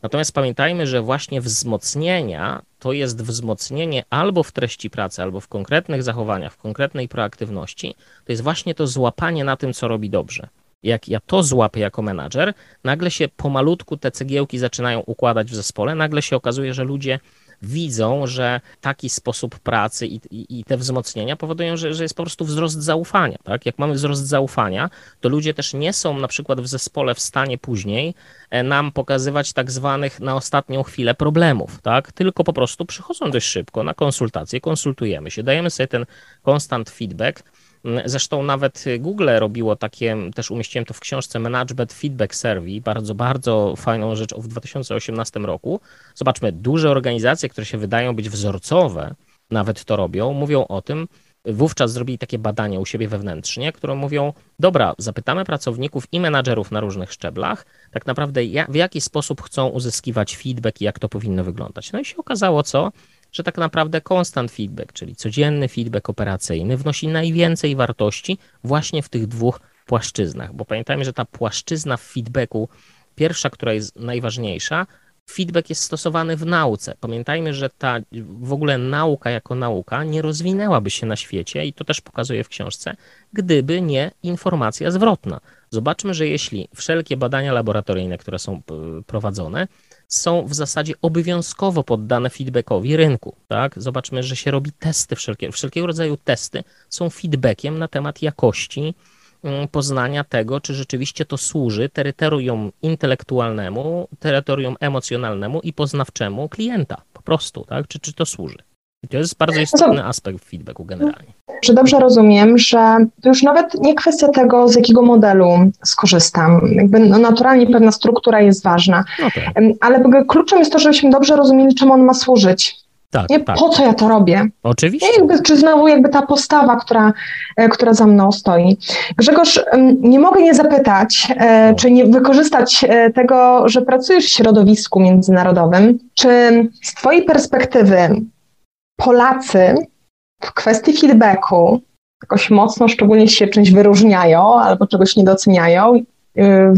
Natomiast pamiętajmy, że właśnie wzmocnienia to jest wzmocnienie albo w treści pracy, albo w konkretnych zachowaniach, w konkretnej proaktywności. To jest właśnie to złapanie na tym, co robi dobrze. Jak ja to złapię jako menadżer, nagle się pomalutku te cegiełki zaczynają układać w zespole, nagle się okazuje, że ludzie widzą, że taki sposób pracy i, i, i te wzmocnienia powodują, że, że jest po prostu wzrost zaufania. Tak? Jak mamy wzrost zaufania, to ludzie też nie są na przykład w zespole w stanie później e, nam pokazywać tak zwanych na ostatnią chwilę problemów, tak? tylko po prostu przychodzą dość szybko na konsultacje, konsultujemy się, dajemy sobie ten constant feedback, zresztą nawet Google robiło takie, też umieściłem to w książce Management Feedback Survey, bardzo, bardzo fajną rzecz w 2018 roku. Zobaczmy, duże organizacje, które się wydają być wzorcowe, nawet to robią, mówią o tym, wówczas zrobili takie badania u siebie wewnętrznie, które mówią, dobra, zapytamy pracowników i menadżerów na różnych szczeblach, tak naprawdę w jaki sposób chcą uzyskiwać feedback i jak to powinno wyglądać. No i się okazało co? Że tak naprawdę constant feedback, czyli codzienny feedback operacyjny, wnosi najwięcej wartości właśnie w tych dwóch płaszczyznach. Bo pamiętajmy, że ta płaszczyzna w feedbacku, pierwsza, która jest najważniejsza, feedback jest stosowany w nauce. Pamiętajmy, że ta w ogóle nauka jako nauka nie rozwinęłaby się na świecie, i to też pokazuję w książce, gdyby nie informacja zwrotna. Zobaczmy, że jeśli wszelkie badania laboratoryjne, które są e, prowadzone, są w zasadzie obowiązkowo poddane feedbackowi rynku. Tak? Zobaczmy, że się robi testy, wszelkie, wszelkiego rodzaju testy są feedbackiem na temat jakości mm, poznania tego, czy rzeczywiście to służy terytorium intelektualnemu, terytorium emocjonalnemu i poznawczemu klienta. Po prostu, tak? Czy, czy to służy? To jest bardzo istotny aspekt feedbacku generalnie. Czy dobrze rozumiem, że to już nawet nie kwestia tego, z jakiego modelu skorzystam. Jakby no naturalnie pewna struktura jest ważna, no tak. ale kluczem jest to, żebyśmy dobrze rozumieli, czemu on ma służyć. Tak, nie, tak. Po co ja to robię? Oczywiście. Nie, jakby, czy znowu jakby ta postawa, która, e, która za mną stoi. Grzegorz, nie mogę nie zapytać, e, no. czy nie wykorzystać e, tego, że pracujesz w środowisku międzynarodowym, czy z Twojej perspektywy Polacy w kwestii feedbacku jakoś mocno, szczególnie się czymś wyróżniają albo czegoś nie doceniają y,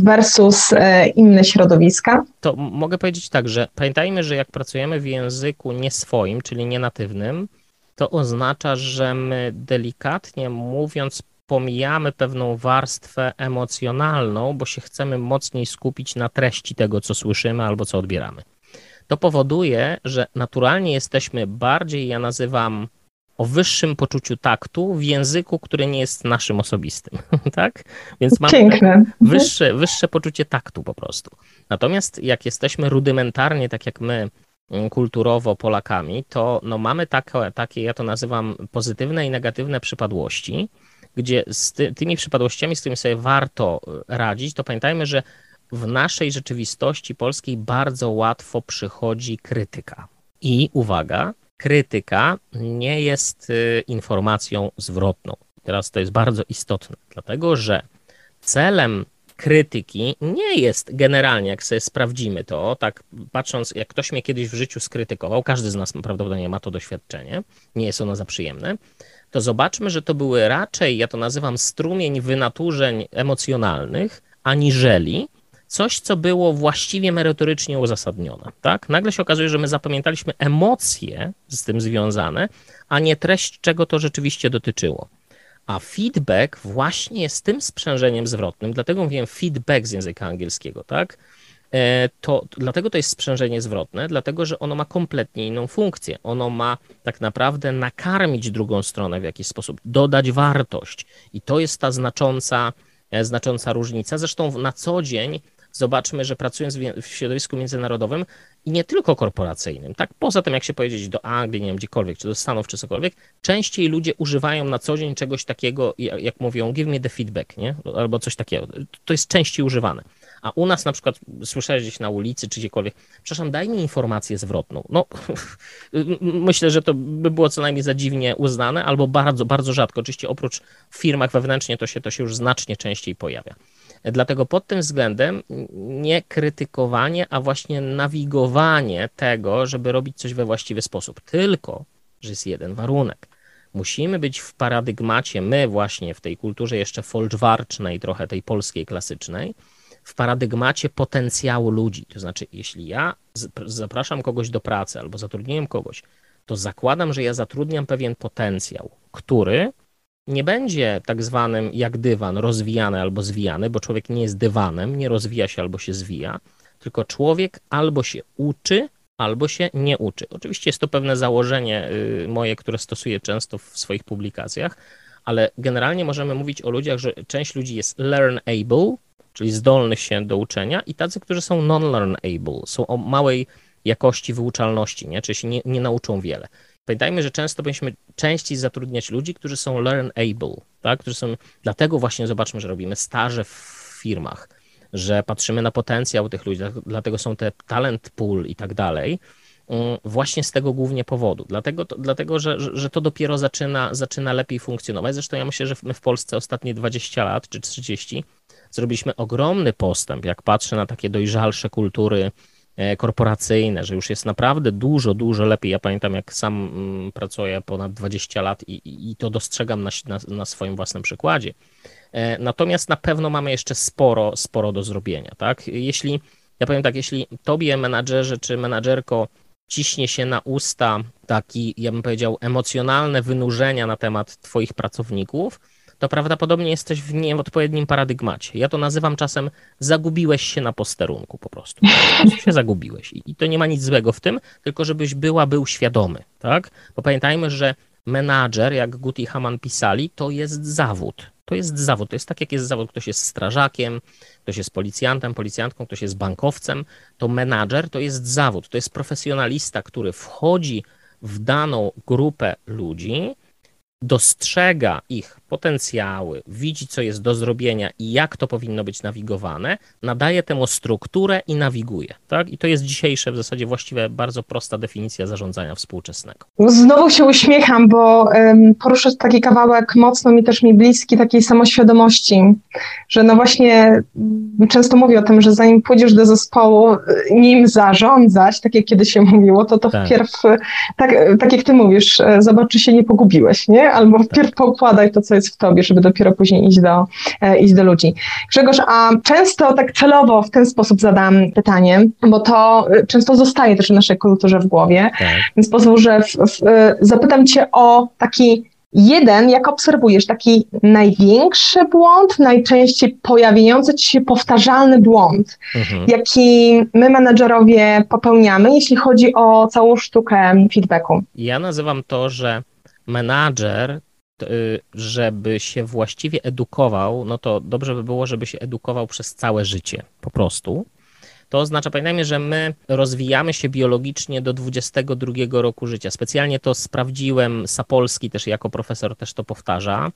versus y, inne środowiska? To mogę powiedzieć tak, że pamiętajmy, że jak pracujemy w języku nie swoim, czyli nienatywnym, to oznacza, że my delikatnie mówiąc pomijamy pewną warstwę emocjonalną, bo się chcemy mocniej skupić na treści tego, co słyszymy albo co odbieramy to powoduje, że naturalnie jesteśmy bardziej, ja nazywam, o wyższym poczuciu taktu w języku, który nie jest naszym osobistym, (laughs) tak? Więc mamy Piękne. Wyższe, wyższe poczucie taktu po prostu. Natomiast jak jesteśmy rudymentarnie, tak jak my, mm, kulturowo Polakami, to no mamy takie, takie, ja to nazywam pozytywne i negatywne przypadłości, gdzie z ty, tymi przypadłościami, z którymi sobie warto e, radzić, to pamiętajmy, że w naszej rzeczywistości polskiej bardzo łatwo przychodzi krytyka. I uwaga, krytyka nie jest y, informacją zwrotną. Teraz to jest bardzo istotne, dlatego że celem krytyki nie jest generalnie, jak sobie sprawdzimy to, tak patrząc, jak ktoś mnie kiedyś w życiu skrytykował, każdy z nas prawdopodobnie ma to doświadczenie, nie jest ono za przyjemne, to zobaczmy, że to były raczej, ja to nazywam strumień wynaturzeń emocjonalnych, aniżeli coś, co było właściwie merytorycznie uzasadnione. Tak? Nagle się okazuje, że my zapamiętaliśmy emocje z tym związane, a nie treść, czego to rzeczywiście dotyczyło. A feedback właśnie jest tym sprzężeniem zwrotnym, dlatego mówiłem feedback z języka angielskiego, tak? E, to, dlatego to jest sprzężenie zwrotne, dlatego że ono ma kompletnie inną funkcję. Ono ma tak naprawdę nakarmić drugą stronę w jakiś sposób, dodać wartość. I to jest ta znacząca, e, znacząca różnica. Zresztą na co dzień zobaczmy, że pracując w środowisku międzynarodowym i nie tylko korporacyjnym, tak, poza tym jak się powiedzieć do Anglii, nie wiem, gdziekolwiek, czy do Stanów, czy cokolwiek, częściej ludzie używają na co dzień czegoś takiego, jak mówią, give me the feedback, nie, albo coś takiego, to jest częściej używane. A u nas na przykład słyszałeś gdzieś na ulicy czy gdziekolwiek, przepraszam, daj mi informację zwrotną. No, (laughs) myślę, że to by było co najmniej za dziwnie uznane, albo bardzo, bardzo rzadko. Oczywiście oprócz w firmach wewnętrznie to się, to się już znacznie częściej pojawia. Dlatego pod tym względem nie krytykowanie, a właśnie nawigowanie tego, żeby robić coś we właściwy sposób. Tylko, że jest jeden warunek. Musimy być w paradygmacie, my właśnie w tej kulturze jeszcze folczwarcznej, trochę tej polskiej klasycznej, w paradygmacie potencjału ludzi. To znaczy, jeśli ja zapraszam kogoś do pracy albo zatrudniłem kogoś, to zakładam, że ja zatrudniam pewien potencjał, który nie będzie tak zwanym jak dywan rozwijany albo zwijany, bo człowiek nie jest dywanem, nie rozwija się albo się zwija, tylko człowiek albo się uczy, albo się nie uczy. Oczywiście jest to pewne założenie y, moje, które stosuję często w swoich publikacjach, ale generalnie możemy mówić o ludziach, że część ludzi jest learn-able, czyli zdolnych się do uczenia, i tacy, którzy są non-learn-able, są o małej jakości wyuczalności, nie? czyli się nie, nie nauczą wiele. Pamiętajmy, że często powinniśmy częściej zatrudniać ludzi, którzy są learn-able, tak? którzy są, dlatego właśnie zobaczmy, że robimy staże w firmach, że patrzymy na potencjał tych ludzi, dlatego są te talent pool i tak dalej, mm, właśnie z tego głównie powodu. Dlatego, to, dlatego że, że to dopiero zaczyna, zaczyna lepiej funkcjonować. Zresztą ja myślę, że my w Polsce ostatnie 20 lat czy 30 zrobiliśmy ogromny postęp, jak patrzę na takie dojrzalsze kultury korporacyjne, że już jest naprawdę dużo, dużo lepiej. Ja pamiętam, jak sam mm, pracuję ponad 20 lat i, i to dostrzegam na, na, na swoim własnym przykładzie. E, natomiast na pewno mamy jeszcze sporo, sporo do zrobienia, tak? Jeśli, ja powiem tak, jeśli tobie menadżerze czy menadżerko ciśnie się na usta taki, ja bym powiedział, emocjonalne wynurzenia na temat twoich pracowników, to prawdopodobnie jesteś w nieodpowiednim paradygmacie. Ja to nazywam czasem zagubiłeś się na posterunku po prostu. Po się zagubiłeś. I to nie ma nic złego w tym, tylko żebyś była, był świadomy, tak? Bo pamiętajmy, że menadżer, jak Gut i Haman pisali, to jest zawód. To jest zawód. To jest tak, jak jest zawód. Ktoś jest strażakiem, ktoś jest policjantem, policjantką, ktoś jest bankowcem. To menadżer to jest zawód. To jest profesjonalista, który wchodzi w daną grupę ludzi dostrzega ich potencjały, widzi, co jest do zrobienia i jak to powinno być nawigowane, nadaje temu strukturę i nawiguje. Tak? I to jest dzisiejsze w zasadzie właściwie bardzo prosta definicja zarządzania współczesnego. Znowu się uśmiecham, bo um, poruszasz taki kawałek mocno mi też mi bliski, takiej samoświadomości, że no właśnie często mówię o tym, że zanim pójdziesz do zespołu, nim zarządzać, tak jak kiedyś się mówiło, to to tak. wpierw, tak, tak jak ty mówisz, zobacz, czy się nie pogubiłeś, nie? Albo wpierw tak. poukładaj to, co jest w tobie, żeby dopiero później iść do, e, iść do ludzi. Grzegorz, a często tak celowo w ten sposób zadam pytanie, bo to e, często zostaje też w naszej kulturze w głowie, tak. w ten sposób, że w, w, e, zapytam cię o taki Jeden, jak obserwujesz, taki największy błąd, najczęściej pojawiający ci się powtarzalny błąd, mhm. jaki my menedżerowie popełniamy, jeśli chodzi o całą sztukę feedbacku. Ja nazywam to, że menadżer żeby się właściwie edukował, no to dobrze by było, żeby się edukował przez całe życie, po prostu. To oznacza, pamiętajmy, że my rozwijamy się biologicznie do 22 roku życia. Specjalnie to sprawdziłem, Sapolski też jako profesor też to powtarza.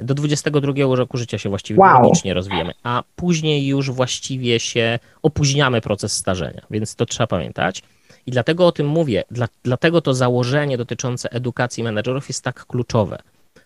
Do 22 roku życia się właściwie wow. biologicznie rozwijamy, a później już właściwie się opóźniamy proces starzenia, więc to trzeba pamiętać. I dlatego o tym mówię, dla, dlatego to założenie dotyczące edukacji menedżerów jest tak kluczowe.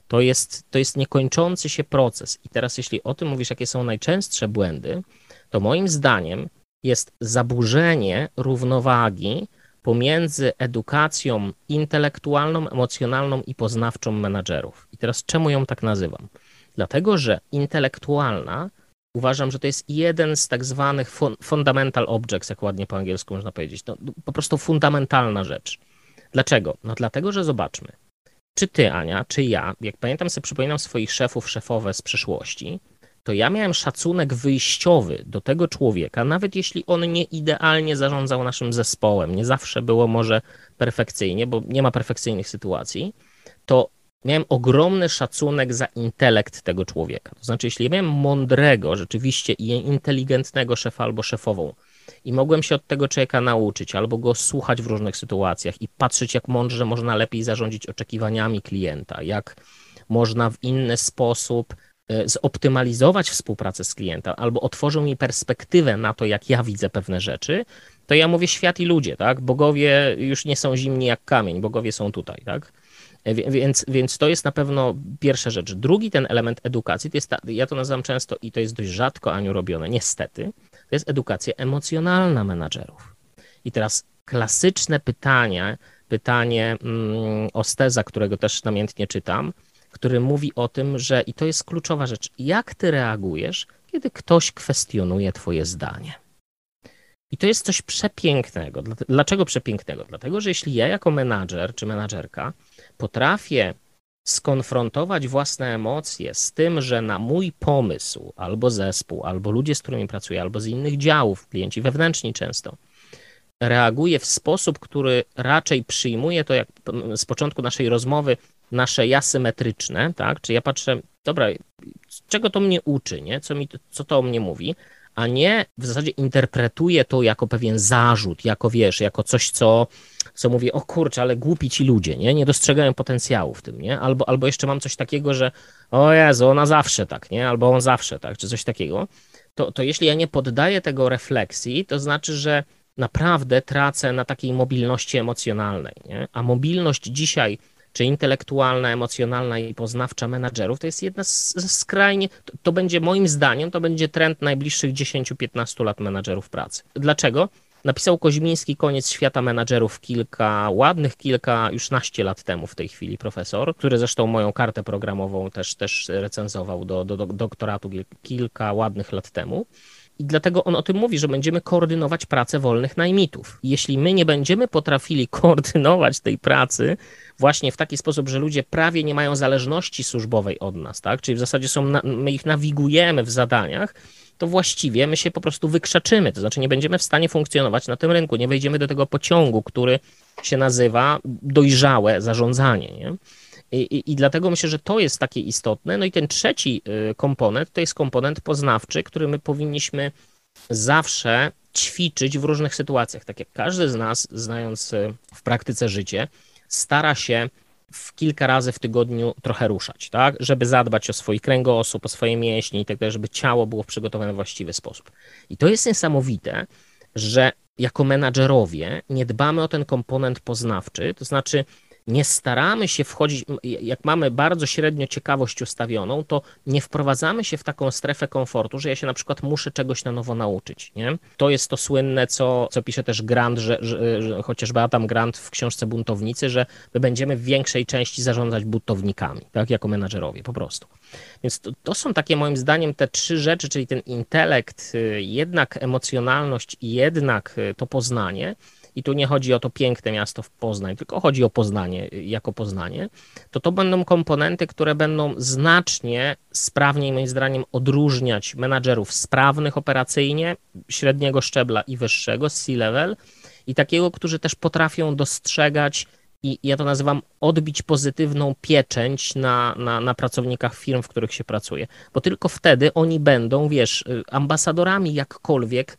To jest, to jest niekończący się proces. I teraz, jeśli o tym mówisz, jakie są najczęstsze błędy, to moim zdaniem jest zaburzenie równowagi pomiędzy edukacją intelektualną, emocjonalną i poznawczą menadżerów. I teraz czemu ją tak nazywam? Dlatego, że intelektualna uważam, że to jest jeden z tak zwanych fundamental objects, jak ładnie po angielsku można powiedzieć. To po prostu fundamentalna rzecz. Dlaczego? No dlatego, że zobaczmy czy ty, Ania, czy ja, jak pamiętam sobie, przypominam swoich szefów, szefowe z przeszłości, to ja miałem szacunek wyjściowy do tego człowieka, nawet jeśli on nie idealnie zarządzał naszym zespołem, nie zawsze było może perfekcyjnie, bo nie ma perfekcyjnych sytuacji, to miałem ogromny szacunek za intelekt tego człowieka. To znaczy, jeśli miałem mądrego, rzeczywiście inteligentnego szefa albo szefową, i mogłem się od tego człowieka nauczyć, albo go słuchać w różnych sytuacjach i patrzeć, jak mądrze można lepiej zarządzić oczekiwaniami klienta, jak można w inny sposób e, zoptymalizować współpracę z klientem, albo otworzył mi perspektywę na to, jak ja widzę pewne rzeczy, to ja mówię świat i ludzie, tak? Bogowie już nie są zimni jak kamień, bogowie są tutaj, tak? E, więc, więc to jest na pewno pierwsza rzecz. Drugi ten element edukacji, to jest ta, ja to nazywam często i to jest dość rzadko, Aniu, robione, niestety, to jest edukacja emocjonalna menadżerów. I teraz klasyczne pytanie, pytanie mm, Osteza, którego też namiętnie czytam, który mówi o tym, że i to jest kluczowa rzecz, jak ty reagujesz, kiedy ktoś kwestionuje Twoje zdanie. I to jest coś przepięknego. Dlaczego przepięknego? Dlatego, że jeśli ja jako menadżer czy menadżerka potrafię skonfrontować własne emocje z tym, że na mój pomysł albo zespół, albo ludzie, z którymi pracuję, albo z innych działów, klienci wewnętrzni często, reaguje w sposób, który raczej przyjmuje to, jak z początku naszej rozmowy, nasze ja symetryczne, tak? Czy ja patrzę, dobra, czego to mnie uczy, nie? Co, mi, co to o mnie mówi, a nie w zasadzie interpretuję to jako pewien zarzut, jako wiesz, jako coś, co, co mówię, o kurczę, ale głupi ci ludzie, nie? Nie dostrzegają potencjału w tym, nie? Albo, albo jeszcze mam coś takiego, że o Jezu, ona zawsze tak, nie? Albo on zawsze tak, czy coś takiego. To, to jeśli ja nie poddaję tego refleksji, to znaczy, że naprawdę tracę na takiej mobilności emocjonalnej, nie? A mobilność dzisiaj czy intelektualna, emocjonalna i poznawcza menadżerów, to jest jedna z, skrajnie, to, to, będzie moim zdaniem, to będzie trend najbliższych 10-15 lat menadżerów pracy. Dlaczego? Napisał Koźmiński Koniec świata menadżerów kilka, ładnych kilka, już naście lat temu w tej chwili profesor, który zresztą moją kartę programową też, też recenzował do, do, do doktoratu kilka ładnych lat temu. I dlatego on o tym mówi, że będziemy koordynować pracę wolnych najmitów. Jeśli my nie będziemy potrafili (laughs) koordynować tej pracy właśnie w taki sposób, że ludzie prawie nie mają zależności służbowej od nas, tak? Czyli w zasadzie są, my ich nawigujemy w zadaniach, to właściwie my się po prostu wykrzaczymy, to znaczy nie będziemy w stanie funkcjonować na tym rynku, nie wejdziemy do tego pociągu, który się nazywa dojrzałe zarządzanie. Nie? I, i, I, dlatego myślę, że to jest takie istotne. No i ten trzeci y, komponent to jest komponent poznawczy, który my powinniśmy zawsze ćwiczyć w różnych sytuacjach. Tak jak każdy z nas, znając y, w praktyce życie, stara się w kilka razy w tygodniu trochę ruszać, tak? Żeby zadbać o swój kręgosłup, o swoje mięśnie i tak dalej, żeby ciało było przygotowane w właściwy sposób. I to jest niesamowite, że jako menadżerowie nie dbamy o ten komponent poznawczy, to znaczy nie staramy się wchodzić, jak mamy bardzo średnio ciekawość ustawioną, to nie wprowadzamy się w taką strefę komfortu, że ja się na przykład muszę czegoś na nowo nauczyć. Nie? To jest to słynne, co, co pisze też Grant, że, że, że chociażby Adam Grant w książce Buntownicy, że my będziemy w większej części zarządzać buntownikami, tak, jako menadżerowie, po prostu. Więc to, to są takie moim zdaniem te trzy rzeczy, czyli ten intelekt, y, jednak emocjonalność i jednak y, to poznanie, i tu nie chodzi o to piękne miasto w Poznań, tylko chodzi o Poznanie jako Poznanie, to to będą komponenty, które będą znacznie sprawniej, moim zdaniem, odróżniać menadżerów sprawnych operacyjnie, średniego szczebla i wyższego, C-level, i takiego, którzy też potrafią dostrzegać i ja to nazywam odbić pozytywną pieczęć na, na, na pracownikach firm, w których się pracuje, bo tylko wtedy oni będą, wiesz, ambasadorami jakkolwiek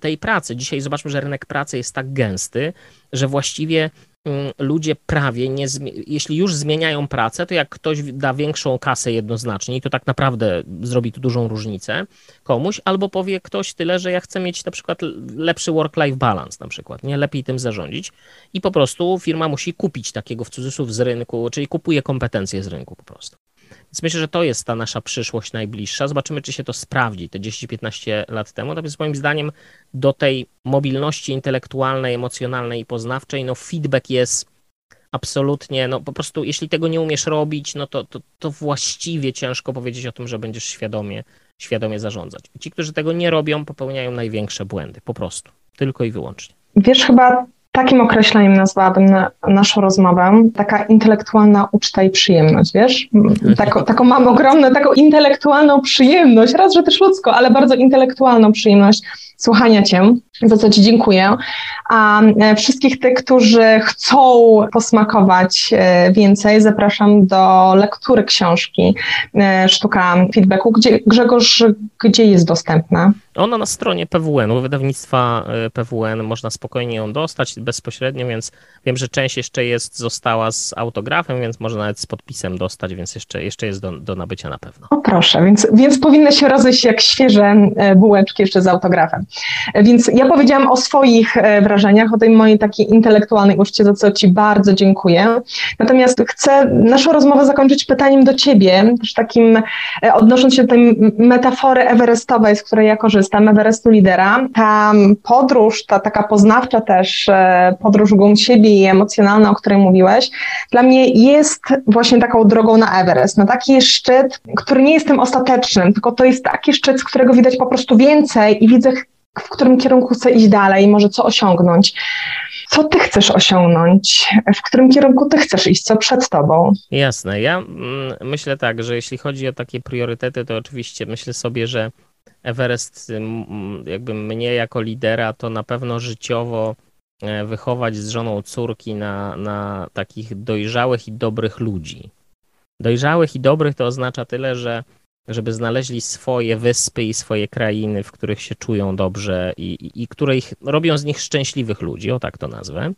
tej pracy. Dzisiaj zobaczmy, że rynek pracy jest tak gęsty, że właściwie mm, ludzie prawie nie, jeśli już zmieniają pracę, to jak ktoś da większą kasę jednoznacznie to tak naprawdę zrobi tu dużą różnicę komuś, albo powie ktoś tyle, że ja chcę mieć na przykład lepszy work-life balance na przykład, nie lepiej tym zarządzić i po prostu firma musi kupić takiego w cudzysłów z rynku, czyli kupuje kompetencje z rynku po prostu. Więc myślę, że to jest ta nasza przyszłość najbliższa. Zobaczymy, czy się to sprawdzi te 10-15 lat temu. Natomiast moim zdaniem do tej mobilności intelektualnej, emocjonalnej i poznawczej, no feedback jest absolutnie, no po prostu jeśli tego nie umiesz robić, no to, to, to właściwie ciężko powiedzieć o tym, że będziesz świadomie, świadomie zarządzać. Ci, którzy tego nie robią, popełniają największe błędy, po prostu, tylko i wyłącznie. Wiesz, chyba Takim określeniem nazwałabym na, naszą rozmowę. Taka intelektualna uczta i przyjemność, wiesz? Taką, taką mam ogromną, taką intelektualną przyjemność, raz, że też ludzko, ale bardzo intelektualną przyjemność słuchania Cię, za co Ci dziękuję. A e, wszystkich tych, którzy chcą posmakować e, więcej, zapraszam do lektury książki e, Sztuka Feedbacku. Gdzie, Grzegorz, gdzie jest dostępna? Ona na stronie PWN-u, wydawnictwa PWN, można spokojnie ją dostać bezpośrednio, więc wiem, że część jeszcze jest, została z autografem, więc można nawet z podpisem dostać, więc jeszcze, jeszcze jest do, do nabycia na pewno. O proszę, więc, więc powinny się rozejść jak świeże bułeczki jeszcze z autografem. Więc ja powiedziałam o swoich e, wrażeniach, o tej mojej takiej intelektualnej uczcie, za co Ci bardzo dziękuję. Natomiast chcę naszą rozmowę zakończyć pytaniem do Ciebie, też takim e, odnosząc się do tej metafory everestowej, z której ja korzystam, Everestu lidera. Ta podróż, ta taka poznawcza też e, podróż głąb siebie i emocjonalna, o której mówiłeś, dla mnie jest właśnie taką drogą na Everest, na taki szczyt, który nie jest tym ostatecznym, tylko to jest taki szczyt, z którego widać po prostu więcej i widzę, w którym kierunku chcę iść dalej, może co osiągnąć. Co ty chcesz osiągnąć? W którym kierunku ty chcesz iść? Co przed tobą? Jasne. Ja mm, myślę tak, że jeśli chodzi o takie priorytety, to oczywiście myślę sobie, że Everest, jakby mnie jako lidera, to na pewno życiowo e, wychować z żoną córki na, na takich dojrzałych i dobrych ludzi. Dojrzałych i dobrych to oznacza tyle, że żeby znaleźli swoje wyspy i swoje krainy, w których się czują dobrze i, i, i które ich, robią z nich szczęśliwych ludzi, o tak to nazwę.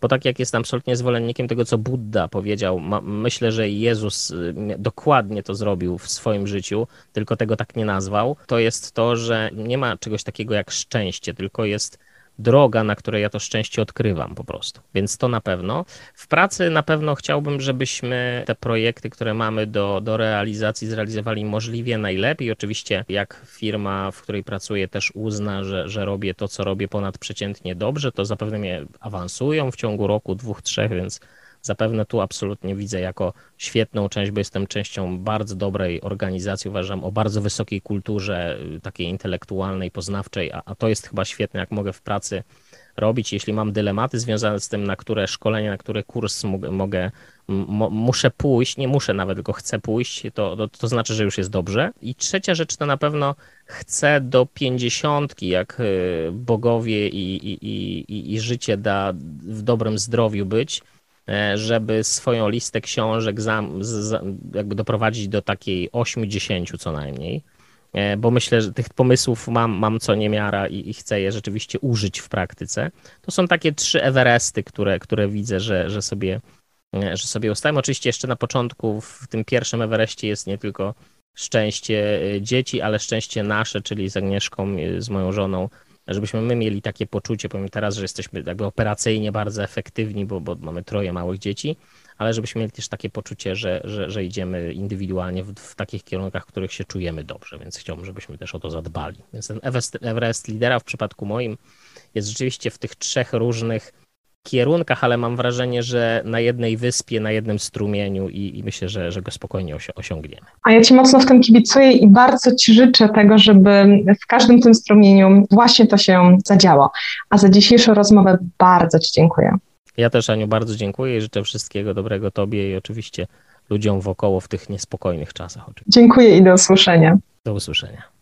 Bo tak jak jestem absolutnie zwolennikiem tego, co Buddha powiedział, ma, myślę, że Jezus y, dokładnie to zrobił w swoim życiu, tylko tego tak nie nazwał, to jest to, że nie ma czegoś takiego jak szczęście, tylko jest droga, na której ja to szczęście odkrywam po prostu. Więc to na pewno. W pracy na pewno chciałbym, żebyśmy te projekty, które mamy do, do realizacji, zrealizowali możliwie najlepiej. Oczywiście, jak firma, w której pracuję, też uzna, że, że robię to, co robię ponadprzeciętnie dobrze, to zapewne mnie awansują w ciągu roku, dwóch, trzech, więc Zapewne tu absolutnie widzę jako świetną część, bo jestem częścią bardzo dobrej organizacji, uważam o bardzo wysokiej kulturze y, takiej intelektualnej, poznawczej, a, a to jest chyba świetne, jak mogę w pracy robić, jeśli mam dylematy związane z tym, na które szkolenie, na który kurs mogę, muszę pójść, nie muszę nawet, tylko chcę pójść, to, to, to, znaczy, że już jest dobrze. I trzecia rzecz to na pewno chcę do pięćdziesiątki, jak y, bogowie i, i, i, i życie da w dobrym zdrowiu być, żeby swoją listę książek jakby doprowadzić do takiej 8-10 co najmniej, e, bo myślę, że tych pomysłów mam, mam co niemiara i, i chcę je rzeczywiście użyć w praktyce. To są takie trzy Everesty, które, które widzę, że, że, sobie, e, że sobie ustałem. Oczywiście jeszcze na początku w tym pierwszym Everestie jest nie tylko szczęście dzieci, ale szczęście nasze, czyli z Agnieszką, z moją żoną, żebyśmy my mieli takie poczucie, powiem teraz, że jesteśmy jakby operacyjnie bardzo efektywni, bo, bo mamy troje małych dzieci, ale żebyśmy mieli też takie poczucie, że, że, że idziemy indywidualnie w, w, takich kierunkach, w których się czujemy dobrze, więc chciałbym, żebyśmy też o to zadbali. Więc ten Everest, Everest lidera w przypadku moim jest rzeczywiście w tych trzech różnych kierunkach, ale mam wrażenie, że na jednej wyspie, na jednym strumieniu i, i myślę, że, że go spokojnie osiągniemy. A ja Ci mocno w tym kibicuję i bardzo Ci życzę tego, żeby w każdym tym strumieniu właśnie to się zadziało. A za dzisiejszą rozmowę bardzo Ci dziękuję. Ja też, Aniu, bardzo dziękuję i życzę wszystkiego dobrego Tobie i oczywiście ludziom wokoło w tych niespokojnych czasach. Oczywiście. Dziękuję i do usłyszenia. Do usłyszenia.